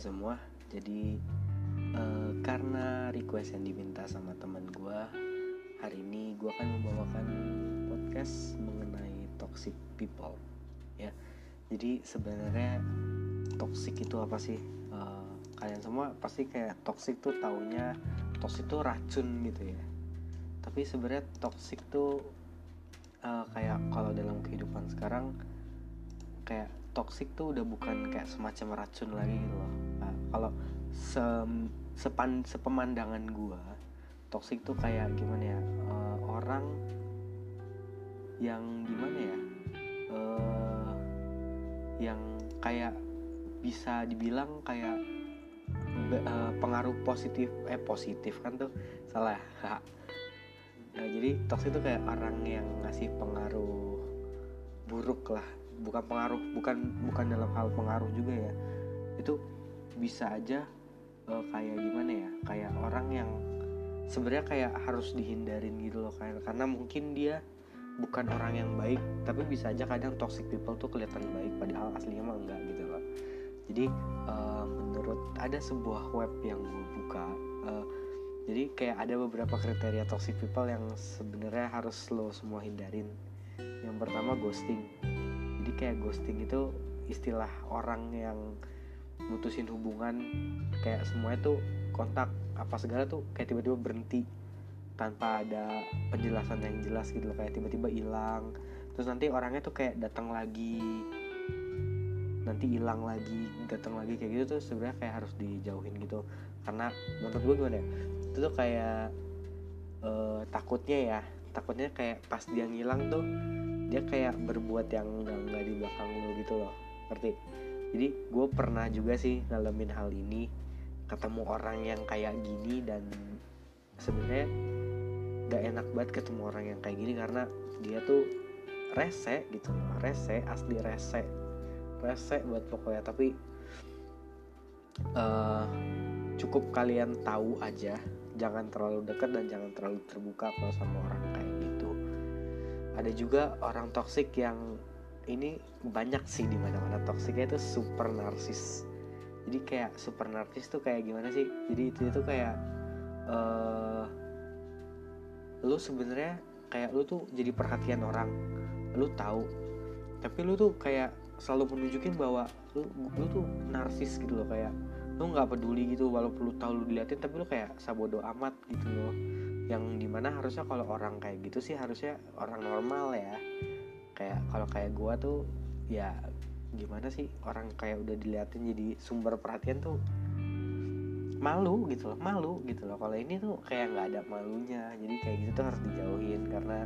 semua, jadi uh, karena request yang diminta sama teman gue, hari ini gue akan membawakan podcast mengenai toxic people, ya. Jadi sebenarnya toxic itu apa sih? Uh, kalian semua pasti kayak toxic tuh taunya toxic tuh racun gitu ya. Tapi sebenarnya toxic tuh uh, kayak kalau dalam kehidupan sekarang kayak toxic tuh udah bukan kayak semacam racun lagi gitu loh kalau se sepan sepemandangan gua toxic tuh kayak gimana ya? Uh, orang yang gimana ya? Uh, yang kayak bisa dibilang kayak uh, pengaruh positif eh positif kan tuh salah nah, jadi toxic itu kayak orang yang ngasih pengaruh buruk lah. Bukan pengaruh bukan bukan dalam hal pengaruh juga ya. Itu bisa aja uh, kayak gimana ya kayak orang yang sebenarnya kayak harus dihindarin gitu loh kayak karena mungkin dia bukan orang yang baik tapi bisa aja kadang toxic people tuh kelihatan baik padahal aslinya mah enggak gitu loh. Jadi uh, menurut ada sebuah web yang gue buka uh, jadi kayak ada beberapa kriteria toxic people yang sebenarnya harus lo semua hindarin. Yang pertama ghosting. Jadi kayak ghosting itu istilah orang yang mutusin hubungan kayak semuanya tuh kontak apa segala tuh kayak tiba-tiba berhenti tanpa ada penjelasan yang jelas gitu loh kayak tiba-tiba hilang. Terus nanti orangnya tuh kayak datang lagi nanti hilang lagi datang lagi kayak gitu tuh sebenarnya kayak harus dijauhin gitu. Karena menurut gue gimana ya itu tuh kayak uh, takutnya ya takutnya kayak pas dia ngilang tuh dia kayak berbuat yang nggak di belakang lu gitu loh. Ngerti jadi gue pernah juga sih ngalamin hal ini. Ketemu orang yang kayak gini dan sebenarnya gak enak banget ketemu orang yang kayak gini karena dia tuh rese gitu. Rese asli rese. Rese buat pokoknya. Tapi uh, cukup kalian tahu aja. Jangan terlalu dekat dan jangan terlalu terbuka kalau sama orang kayak gitu. Ada juga orang toksik yang ini banyak sih di mana mana toksiknya itu super narsis. Jadi kayak super narsis tuh kayak gimana sih? Jadi itu itu kayak uh, lu sebenarnya kayak lu tuh jadi perhatian orang. Lu tahu. Tapi lu tuh kayak selalu menunjukin bahwa lu lu tuh narsis gitu loh. Kayak lu nggak peduli gitu walaupun lu tahu lu diliatin tapi lu kayak sabodo amat gitu loh. Yang di mana harusnya kalau orang kayak gitu sih harusnya orang normal ya kayak kalau kayak gue tuh ya gimana sih orang kayak udah diliatin jadi sumber perhatian tuh malu gitu loh malu gitu loh. Kalau ini tuh kayak nggak ada malunya jadi kayak gitu tuh harus dijauhin karena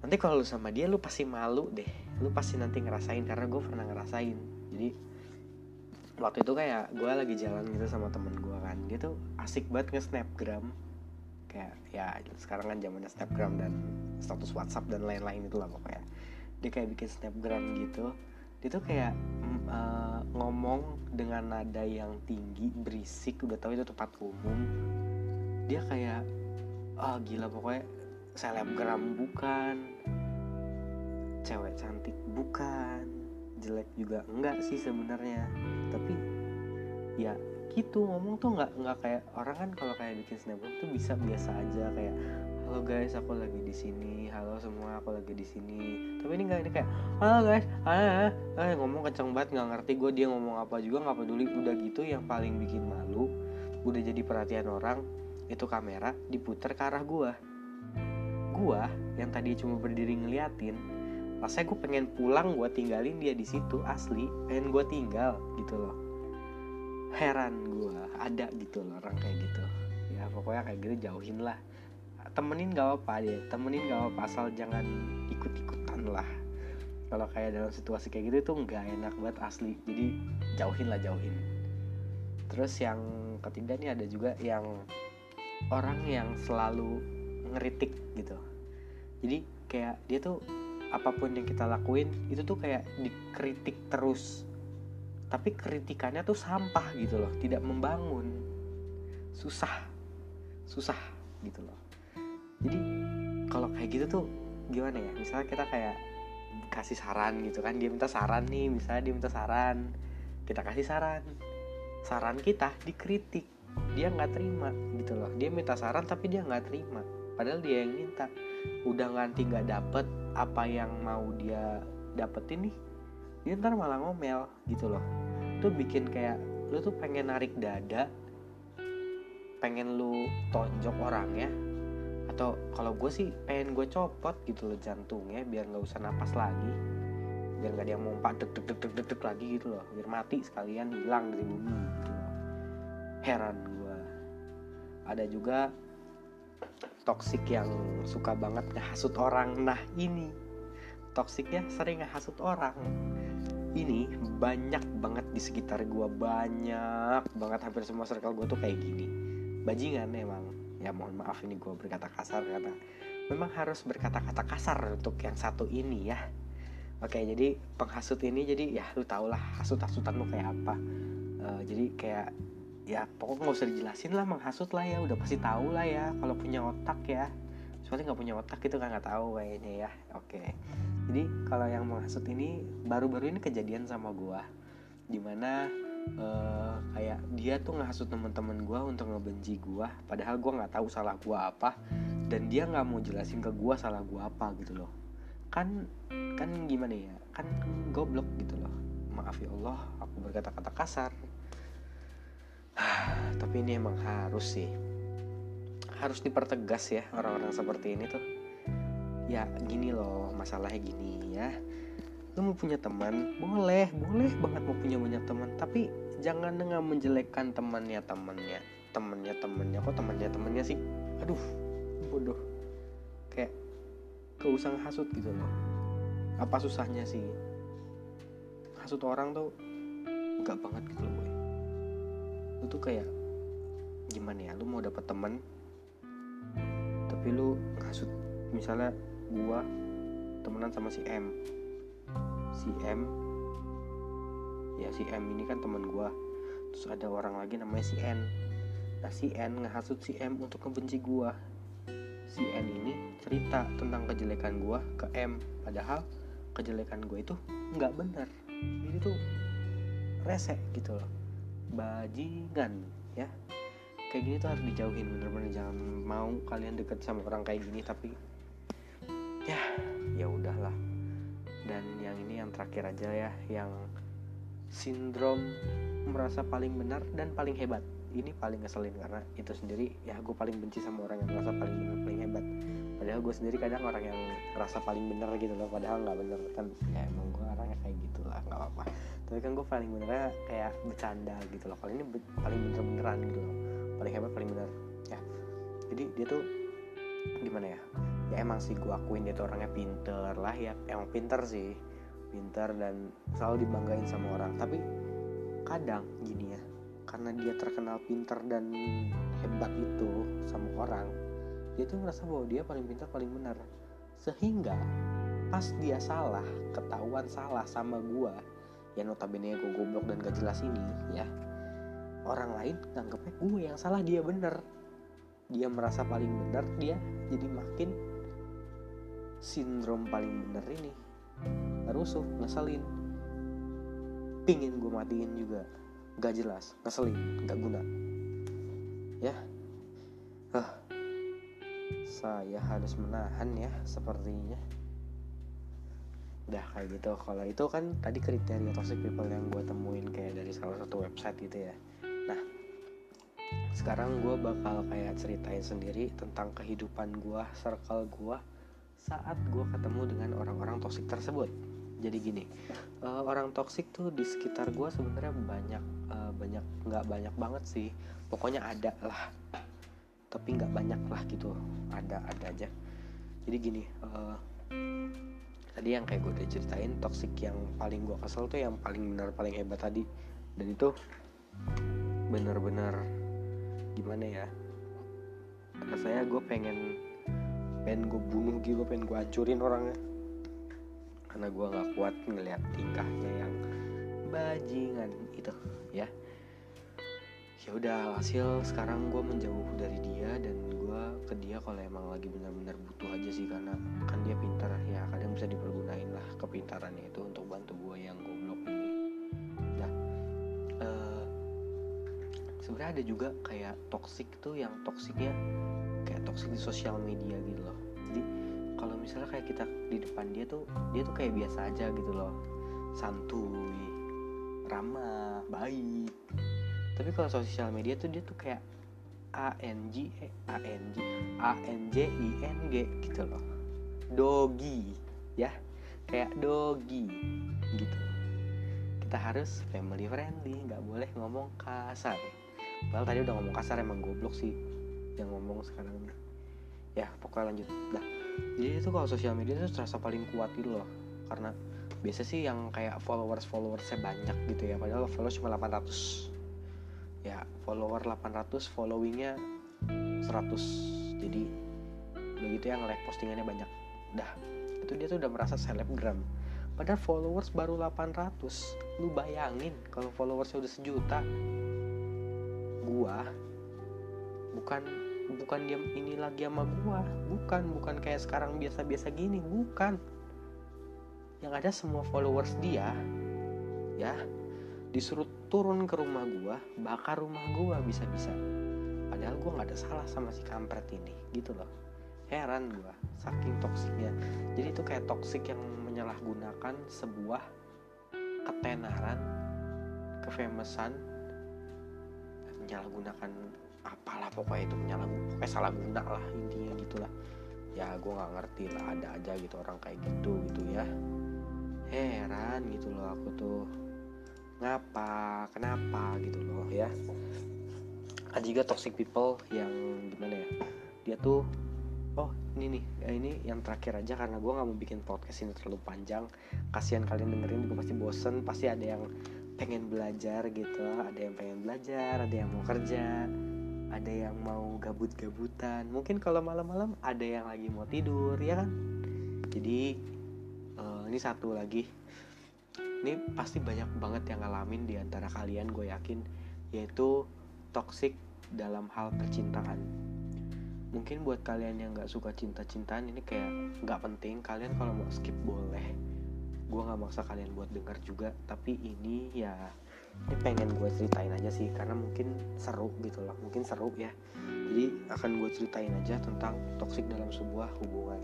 nanti kalau lu sama dia lu pasti malu deh. Lu pasti nanti ngerasain karena gue pernah ngerasain. Jadi waktu itu kayak gue lagi jalan gitu sama temen gue kan dia tuh asik banget nge snapgram kayak ya sekarang kan zamannya snapgram dan status WhatsApp dan lain-lain itu lah pokoknya. Dia kayak bikin snapgram gitu. Dia tuh kayak uh, ngomong dengan nada yang tinggi berisik udah tahu itu tempat umum. Dia kayak ah oh, gila pokoknya selebgram bukan. Cewek cantik bukan. Jelek juga enggak sih sebenarnya. Tapi ya gitu ngomong tuh nggak nggak kayak orang kan kalau kayak bikin snapgram tuh bisa biasa aja kayak halo guys aku lagi di sini halo semua aku lagi di sini. Tapi ini nggak ini kayak halo guys ah, ah, ngomong kenceng banget nggak ngerti gue dia ngomong apa juga nggak peduli. Udah gitu yang paling bikin malu udah jadi perhatian orang itu kamera diputar ke arah gue gue yang tadi cuma berdiri ngeliatin rasanya gue pengen pulang gue tinggalin dia di situ asli pengen gue tinggal gitu loh heran gue ada gitu loh orang kayak gitu. Ya pokoknya kayak gitu jauhin lah. Temenin gak apa dia temenin gak apa asal jangan ikut ikutan lah. Kalau kayak dalam situasi kayak gitu tuh nggak enak banget asli. Jadi jauhin lah jauhin. Terus yang ketiga nih ada juga yang orang yang selalu ngeritik gitu. Jadi kayak dia tuh apa pun yang kita lakuin itu tuh kayak dikritik terus tapi kritikannya tuh sampah gitu loh tidak membangun. Susah. Susah gitu loh. Jadi kalau kayak gitu tuh gimana ya? Misalnya kita kayak kasih saran gitu kan dia minta saran nih misalnya dia minta saran kita kasih saran. Saran kita dikritik dia nggak terima gitu loh. Dia minta saran tapi dia nggak terima padahal dia yang minta. Udah nganti nggak dapet apa yang mau dia dapetin nih dia ntar malah ngomel gitu loh tuh bikin kayak lu tuh pengen narik dada pengen lu tonjok orang ya atau kalau gue sih pengen gue copot gitu loh jantungnya biar nggak usah napas lagi biar nggak dia mau deg deg deg deg deg lagi gitu loh biar mati sekalian hilang dari bumi gitu loh. heran gue ada juga toksik yang suka banget ngehasut orang. Nah ini toksiknya sering ngehasut orang ini banyak banget di sekitar gue banyak banget hampir semua circle gue tuh kayak gini. Bajingan emang. Ya mohon maaf ini gue berkata kasar karena memang harus berkata-kata kasar untuk yang satu ini ya. Oke jadi penghasut ini jadi ya lu tau lah hasut-hasutan lu kayak apa. Uh, jadi kayak ya pokoknya nggak usah dijelasin lah menghasut lah ya udah pasti tahu lah ya kalau punya otak ya. Soalnya nggak punya otak itu kan nggak tahu kayaknya ya. Oke jadi kalau yang menghasut ini baru-baru ini kejadian sama gue di mana uh, kayak dia tuh ngehasut teman-teman gue untuk ngebenci gue padahal gue nggak tahu salah gue apa dan dia nggak mau jelasin ke gue salah gue apa gitu loh. Kan kan gimana ya? Kan goblok gitu loh. Maaf ya Allah aku berkata-kata kasar. Tapi ini emang harus sih. Harus dipertegas ya orang-orang seperti ini tuh ya gini loh masalahnya gini ya. Lu mau punya teman? Boleh boleh banget mau punya banyak teman. Tapi jangan dengan menjelekkan temannya temannya. Temannya temannya. Kok temannya temannya sih? Aduh bodoh. Kayak gak usah hasut gitu loh. Apa susahnya sih? Hasut orang tuh enggak banget gitu loh boy. Lu tuh kayak gimana ya? Lu mau dapet temen tapi lu hasut. Misalnya gua temenan sama si M. Si M. Ya si M ini kan teman gue terus ada orang lagi namanya si N. Nah si N ngehasut si M untuk ngebenci gue si N ini cerita tentang kejelekan gue ke M. Padahal kejelekan gue itu nggak benar ini tuh rese gitu loh. Bajingan ya. Kayak gini tuh harus dijauhin bener-bener. Jangan mau kalian deket sama orang kayak gini tapi ya udahlah. Dan yang ini yang terakhir aja ya yang sindrom merasa paling benar dan paling hebat. Ini paling ngeselin karena itu sendiri ya gue paling benci sama orang yang merasa paling benar paling hebat. Padahal gue sendiri kadang orang yang merasa paling benar gitu loh padahal nggak bener kan ya emang gue orangnya kayak gitulah nggak apa-apa. Tapi kan gue paling benernya kayak bercanda gitu loh. Kalau ini paling bener beneran gitu loh. Paling hebat paling benar. Ya jadi dia tuh gimana ya ya emang sih gue akuin dia tuh orangnya pinter lah ya. Emang pinter sih. Pinter dan selalu dibanggain sama orang. Tapi kadang gini ya karena dia terkenal pinter dan hebat itu sama orang dia tuh ngerasa bahwa dia paling pintar paling benar. Sehingga pas dia salah ketahuan salah sama gue ya notabene gue goblok dan gak jelas ini ya orang lain nganggepnya gue yang salah dia bener dia merasa paling benar dia jadi makin sindrom paling bener ini. Rusuh ngeselin. Pingin gue matiin juga. Gak jelas ngeselin gak guna. Ya. Huh. saya harus menahan ya sepertinya. Udah kayak gitu. Kalau itu kan tadi kriteria toxic people yang gue temuin kayak dari salah satu website gitu ya. Nah sekarang gue bakal kayak ceritain sendiri tentang kehidupan gue circle gue saat gue ketemu dengan orang-orang toksik tersebut. Jadi gini uh, orang toksik tuh di sekitar gue sebenarnya banyak uh, banyak nggak banyak banget sih. Pokoknya ada lah. Tapi nggak banyak lah gitu. Ada ada aja. Jadi gini uh, tadi yang kayak gue udah ceritain toksik yang paling gue kesel tuh yang paling benar paling hebat tadi. Dan itu bener-bener gimana ya? Rasanya gue pengen pengen gue bunuh gitu pengen gue hancurin orangnya. Karena gue nggak kuat ngeliat tingkahnya yang bajingan itu ya. Ya udah hasil sekarang gue menjauh dari dia dan gue ke dia kalau emang lagi benar-benar butuh aja sih karena kan dia pintar ya. Kadang bisa dipergunain lah kepintarannya itu untuk bantu gue yang goblok ini. Nah sebenarnya ada juga kayak toxic tuh yang toksiknya di sosial media gitu loh. Jadi kalau misalnya kayak kita di depan dia tuh dia tuh kayak biasa aja gitu loh. Santuy ramah baik. Tapi kalau sosial media tuh dia tuh kayak A N G E A N G A N J I N G gitu loh. Dogi ya. Kayak dogi gitu. Kita harus family friendly nggak boleh ngomong kasar. Padahal tadi udah ngomong kasar emang goblok sih yang ngomong sekarang ya pokoknya lanjut. Dah. Jadi itu kalau sosial media itu terasa paling kuat gitu loh. Karena biasa sih yang kayak followers followersnya banyak gitu ya. Padahal follow cuma 800 ya follower 800 followingnya 100 jadi begitu yang like postingannya banyak. Dah. Itu dia tuh udah merasa selebgram. Padahal followers baru 800 lu bayangin kalau followersnya udah sejuta. Gua bukan bukan dia ini lagi sama gua. Bukan bukan kayak sekarang biasa-biasa gini bukan. Yang ada semua followers dia ya disuruh turun ke rumah gua bakar rumah gua bisa-bisa. Padahal gua nggak ada salah sama si kampret ini gitu loh. Heran gua saking toksiknya. Jadi itu kayak toksik yang menyalahgunakan sebuah ketenaran kefamousan menyalahgunakan apalah pokoknya itu menyalahgunakan pokoknya salah guna lah intinya gitulah. Ya gue nggak ngerti lah ada aja gitu orang kayak gitu gitu ya. Heran gitu loh aku tuh. Ngapa kenapa gitu loh ya. Ada juga toxic people yang gimana ya dia tuh oh ini nih ya ini yang terakhir aja karena gue nggak mau bikin podcast ini terlalu panjang. Kasihan kalian dengerin juga pasti bosen pasti ada yang pengen belajar gitu. Ada yang pengen belajar ada yang mau kerja ada yang mau gabut-gabutan. Mungkin kalau malam-malam ada yang lagi mau tidur ya kan? Jadi uh, ini satu lagi. Ini pasti banyak banget yang ngalamin di antara kalian gue yakin yaitu toxic dalam hal percintaan. Mungkin buat kalian yang nggak suka cinta-cintaan ini kayak nggak penting. Kalian kalau mau skip boleh. Gue nggak maksa kalian buat dengar juga tapi ini ya ini pengen gue ceritain aja sih karena mungkin seru gitu loh mungkin seru ya. Jadi akan gue ceritain aja tentang toxic dalam sebuah hubungan.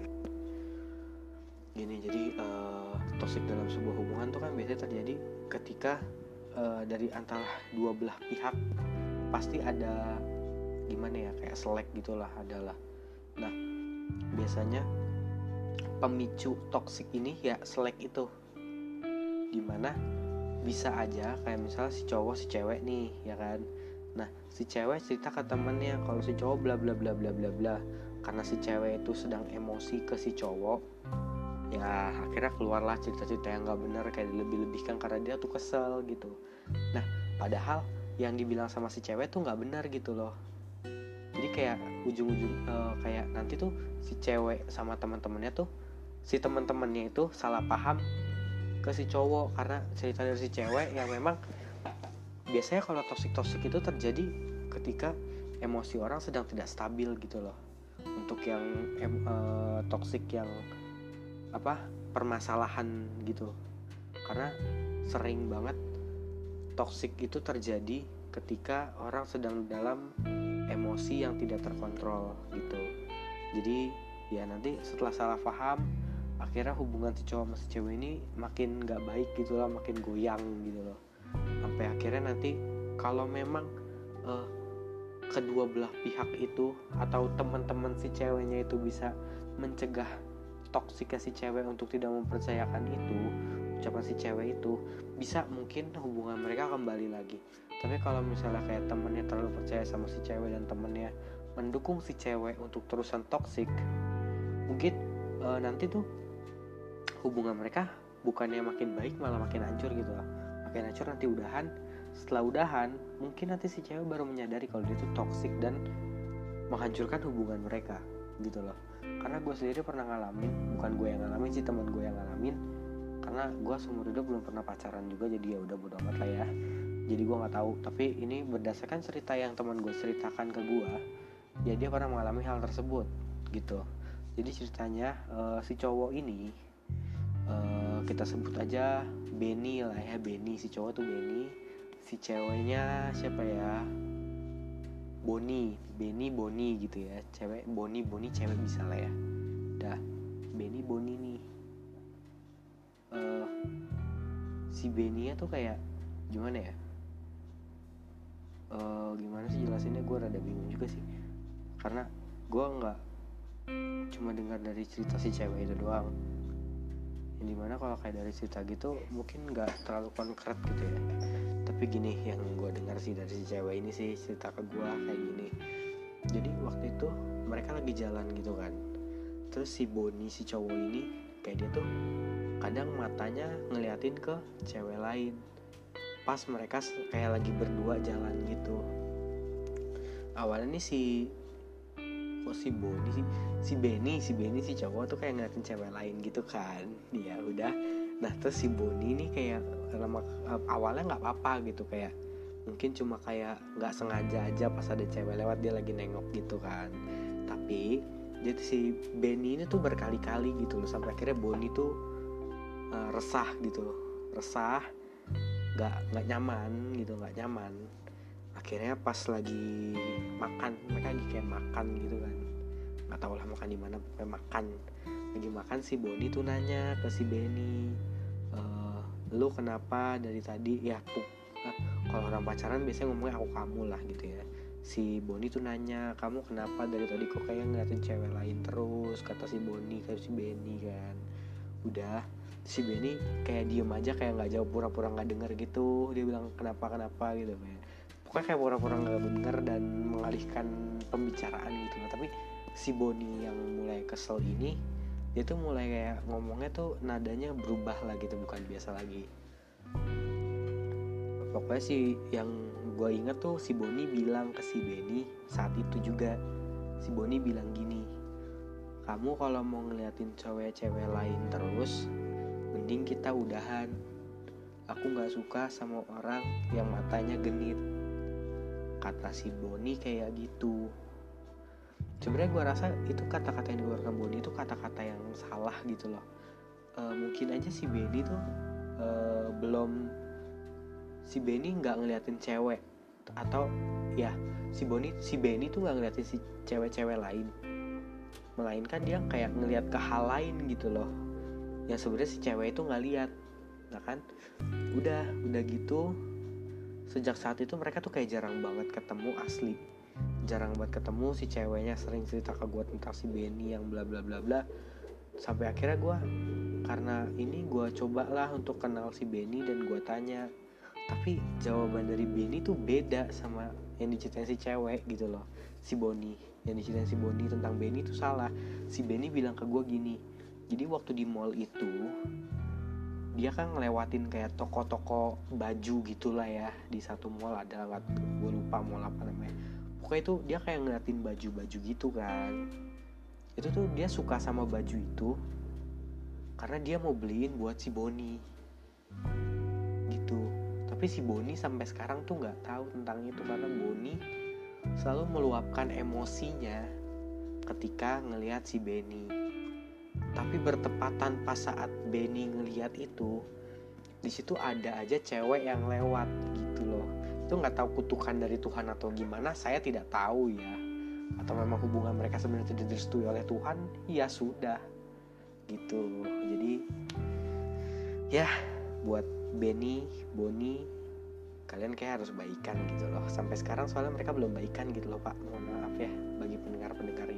Gini jadi uh, toxic dalam sebuah hubungan tuh kan biasanya terjadi ketika uh, dari antara dua belah pihak pasti ada gimana ya kayak selek gitulah adalah nah biasanya pemicu toxic ini ya selek itu. Di mana bisa aja kayak misalnya si cowok si cewek nih ya kan? Nah si cewek cerita ke temennya kalau si cowok bla bla bla bla bla bla karena si cewek itu sedang emosi ke si cowok ya akhirnya keluarlah cerita-cerita yang gak benar kayak lebih-lebihkan karena dia tuh kesel gitu. Nah padahal yang dibilang sama si cewek tuh nggak benar gitu loh. Jadi kayak ujung-ujung uh, kayak nanti tuh si cewek sama teman-temannya tuh si teman-temannya itu salah paham ke si cowok karena cerita dari si cewek yang memang biasanya kalau toksik-toksik itu terjadi ketika emosi orang sedang tidak stabil gitu loh. Untuk yang em, uh, toksik yang apa permasalahan gitu. Karena sering banget toksik itu terjadi ketika orang sedang dalam emosi yang tidak terkontrol gitu. Jadi ya nanti setelah salah paham akhirnya hubungan si cowok sama si cewek ini makin gak baik gitu lah makin goyang gitu loh. Sampai akhirnya nanti kalau memang uh, kedua belah pihak itu atau teman-teman si ceweknya itu bisa mencegah toksik si cewek untuk tidak mempercayakan itu ucapan si cewek itu bisa mungkin hubungan mereka kembali lagi. Tapi kalau misalnya kayak temennya terlalu percaya sama si cewek dan temennya mendukung si cewek untuk terusan toksik mungkin uh, nanti tuh hubungan mereka bukannya makin baik malah makin hancur gitu lah makin hancur nanti udahan. Setelah udahan mungkin nanti si cewek baru menyadari kalau dia tuh toksik dan menghancurkan hubungan mereka gitu loh. Karena gue sendiri pernah ngalamin bukan gue yang ngalamin sih teman gue yang ngalamin. Karena gue seumur hidup belum pernah pacaran juga jadi ya udah bodo amat lah ya. Jadi gue nggak tahu. Tapi ini berdasarkan cerita yang teman gue ceritakan ke gue ya dia pernah mengalami hal tersebut gitu. Jadi ceritanya uh, si cowok ini uh, kita sebut aja Benny lah ya Benny. Si cowok tuh Benny. Si ceweknya siapa ya? Boni. Beni Boni gitu ya. Cewek Boni Boni cewek bisa lah ya. Dah. Beni Boni nih. Uh, si Benia tuh kayak gimana ya? Uh, gimana sih jelasinnya? Gue rada bingung juga sih. Karena gue nggak cuma dengar dari cerita si cewek itu doang yang di mana kalau kayak dari cerita gitu mungkin nggak terlalu konkret gitu ya. Tapi gini yang gue dengar sih dari si cewek ini sih cerita ke gue kayak gini. Jadi waktu itu mereka lagi jalan gitu kan. Terus si Boni si cowok ini kayak dia tuh kadang matanya ngeliatin ke cewek lain. Pas mereka kayak lagi berdua jalan gitu. Awalnya nih si kok si Boni sih si Benny si Benny si cowok tuh kayak ngeliatin cewek lain gitu kan. Ya udah. Nah terus si Boni ini kayak lama awalnya nggak apa-apa gitu kayak mungkin cuma kayak nggak sengaja aja pas ada cewek lewat dia lagi nengok gitu kan. Tapi jadi si Benny ini tuh berkali-kali gitu loh sampai akhirnya Boni tuh uh, resah gitu resah nggak nggak nyaman gitu nggak nyaman akhirnya pas lagi makan mereka lagi kayak makan gitu kan. Nggak tahu lah makan di mana pokoknya makan. Lagi makan si Boni tuh nanya ke si Benny e, lu kenapa dari tadi? Ya uh, kalau orang pacaran biasanya ngomongnya aku kamu lah gitu ya. Si Boni tuh nanya kamu kenapa dari tadi kok kayak ngeliatin cewek lain terus? Kata si Boni kayak si Benny kan. Udah si Benny kayak diem aja kayak nggak jawab pura-pura nggak denger gitu. Dia bilang kenapa kenapa? gitu kayak pokoknya kayak pura-pura nggak denger dan mengalihkan pembicaraan gitu loh. Tapi si Boni yang mulai kesel ini dia tuh mulai kayak ngomongnya tuh nadanya berubah lah gitu bukan biasa lagi. Pokoknya sih yang gue inget tuh si Boni bilang ke si Benny saat itu juga. Si Boni bilang gini kamu kalau mau ngeliatin cewek-cewek lain terus mending kita udahan. Aku gak suka sama orang yang matanya genit kata si Boni kayak gitu. Sebenarnya gue rasa itu kata-kata yang dikeluarkan Boni itu kata-kata yang salah gitu loh. E, mungkin aja si Benny tuh e, belum si Benny nggak ngeliatin cewek. Atau ya si Boni si Benny tuh nggak ngeliatin si cewek-cewek lain. Melainkan dia kayak ngeliat ke hal lain gitu loh. Yang sebenarnya si cewek itu nggak lihat nah kan udah udah gitu sejak saat itu mereka tuh kayak jarang banget ketemu asli. Jarang banget ketemu si ceweknya sering cerita ke gue tentang si Benny yang bla bla bla bla. Sampai akhirnya gue karena ini gue cobalah untuk kenal si Benny dan gue tanya. Tapi jawaban dari Benny tuh beda sama yang diceritain si cewek gitu loh. Si Boni yang diceritain si Boni tentang Benny itu salah. Si Benny bilang ke gue gini jadi waktu di mall itu dia kan ngelewatin kayak toko-toko baju gitulah ya di satu mall ada nggak gue lupa mall apa namanya. Pokoknya itu dia kayak ngeliatin baju-baju gitu kan. Itu tuh dia suka sama baju itu karena dia mau beliin buat si Boni. Gitu. Tapi si Boni sampai sekarang tuh nggak tahu tentang itu karena Boni selalu meluapkan emosinya ketika ngelihat si Benny tapi bertepatan pas saat Benny ngeliat itu di situ ada aja cewek yang lewat gitu loh. Itu nggak tahu kutukan dari Tuhan atau gimana saya tidak tahu ya. Atau memang hubungan mereka sebenarnya tidak direstui oleh Tuhan ya sudah. Gitu. Jadi ya buat Benny Boni kalian kayak harus baikan gitu loh. Sampai sekarang soalnya mereka belum baikan gitu loh pak. Mohon maaf ya bagi pendengar-pendengar ini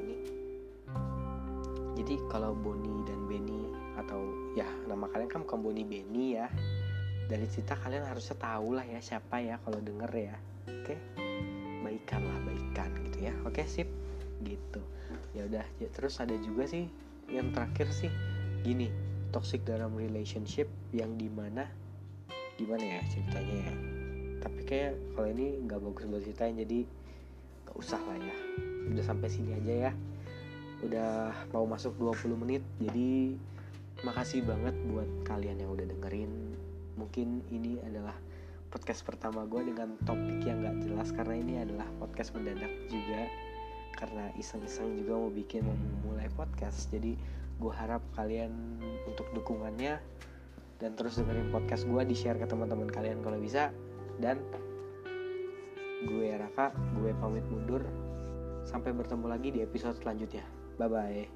jadi kalau Boni dan Benny atau ya nama kalian kan bukan Boni Benny ya. Dari cerita kalian harusnya tahu lah ya siapa ya kalau denger ya. Oke? Baikan lah baikan gitu ya. Oke sip? Gitu. Ya udah ya, terus ada juga sih yang terakhir sih. Gini toxic dalam relationship yang di mana gimana ya ceritanya ya? Tapi kayak kalau ini nggak bagus buat ceritain jadi nggak usah lah ya. Udah sampai sini aja ya udah mau masuk 20 menit jadi makasih banget buat kalian yang udah dengerin. Mungkin ini adalah podcast pertama gue dengan topik yang gak jelas karena ini adalah podcast mendadak juga karena iseng-iseng juga mau bikin mau mulai podcast. Jadi gue harap kalian untuk dukungannya dan terus dengerin podcast gue di share ke teman-teman kalian kalau bisa. Dan gue Raka gue pamit mundur. Sampai bertemu lagi di episode selanjutnya bye bye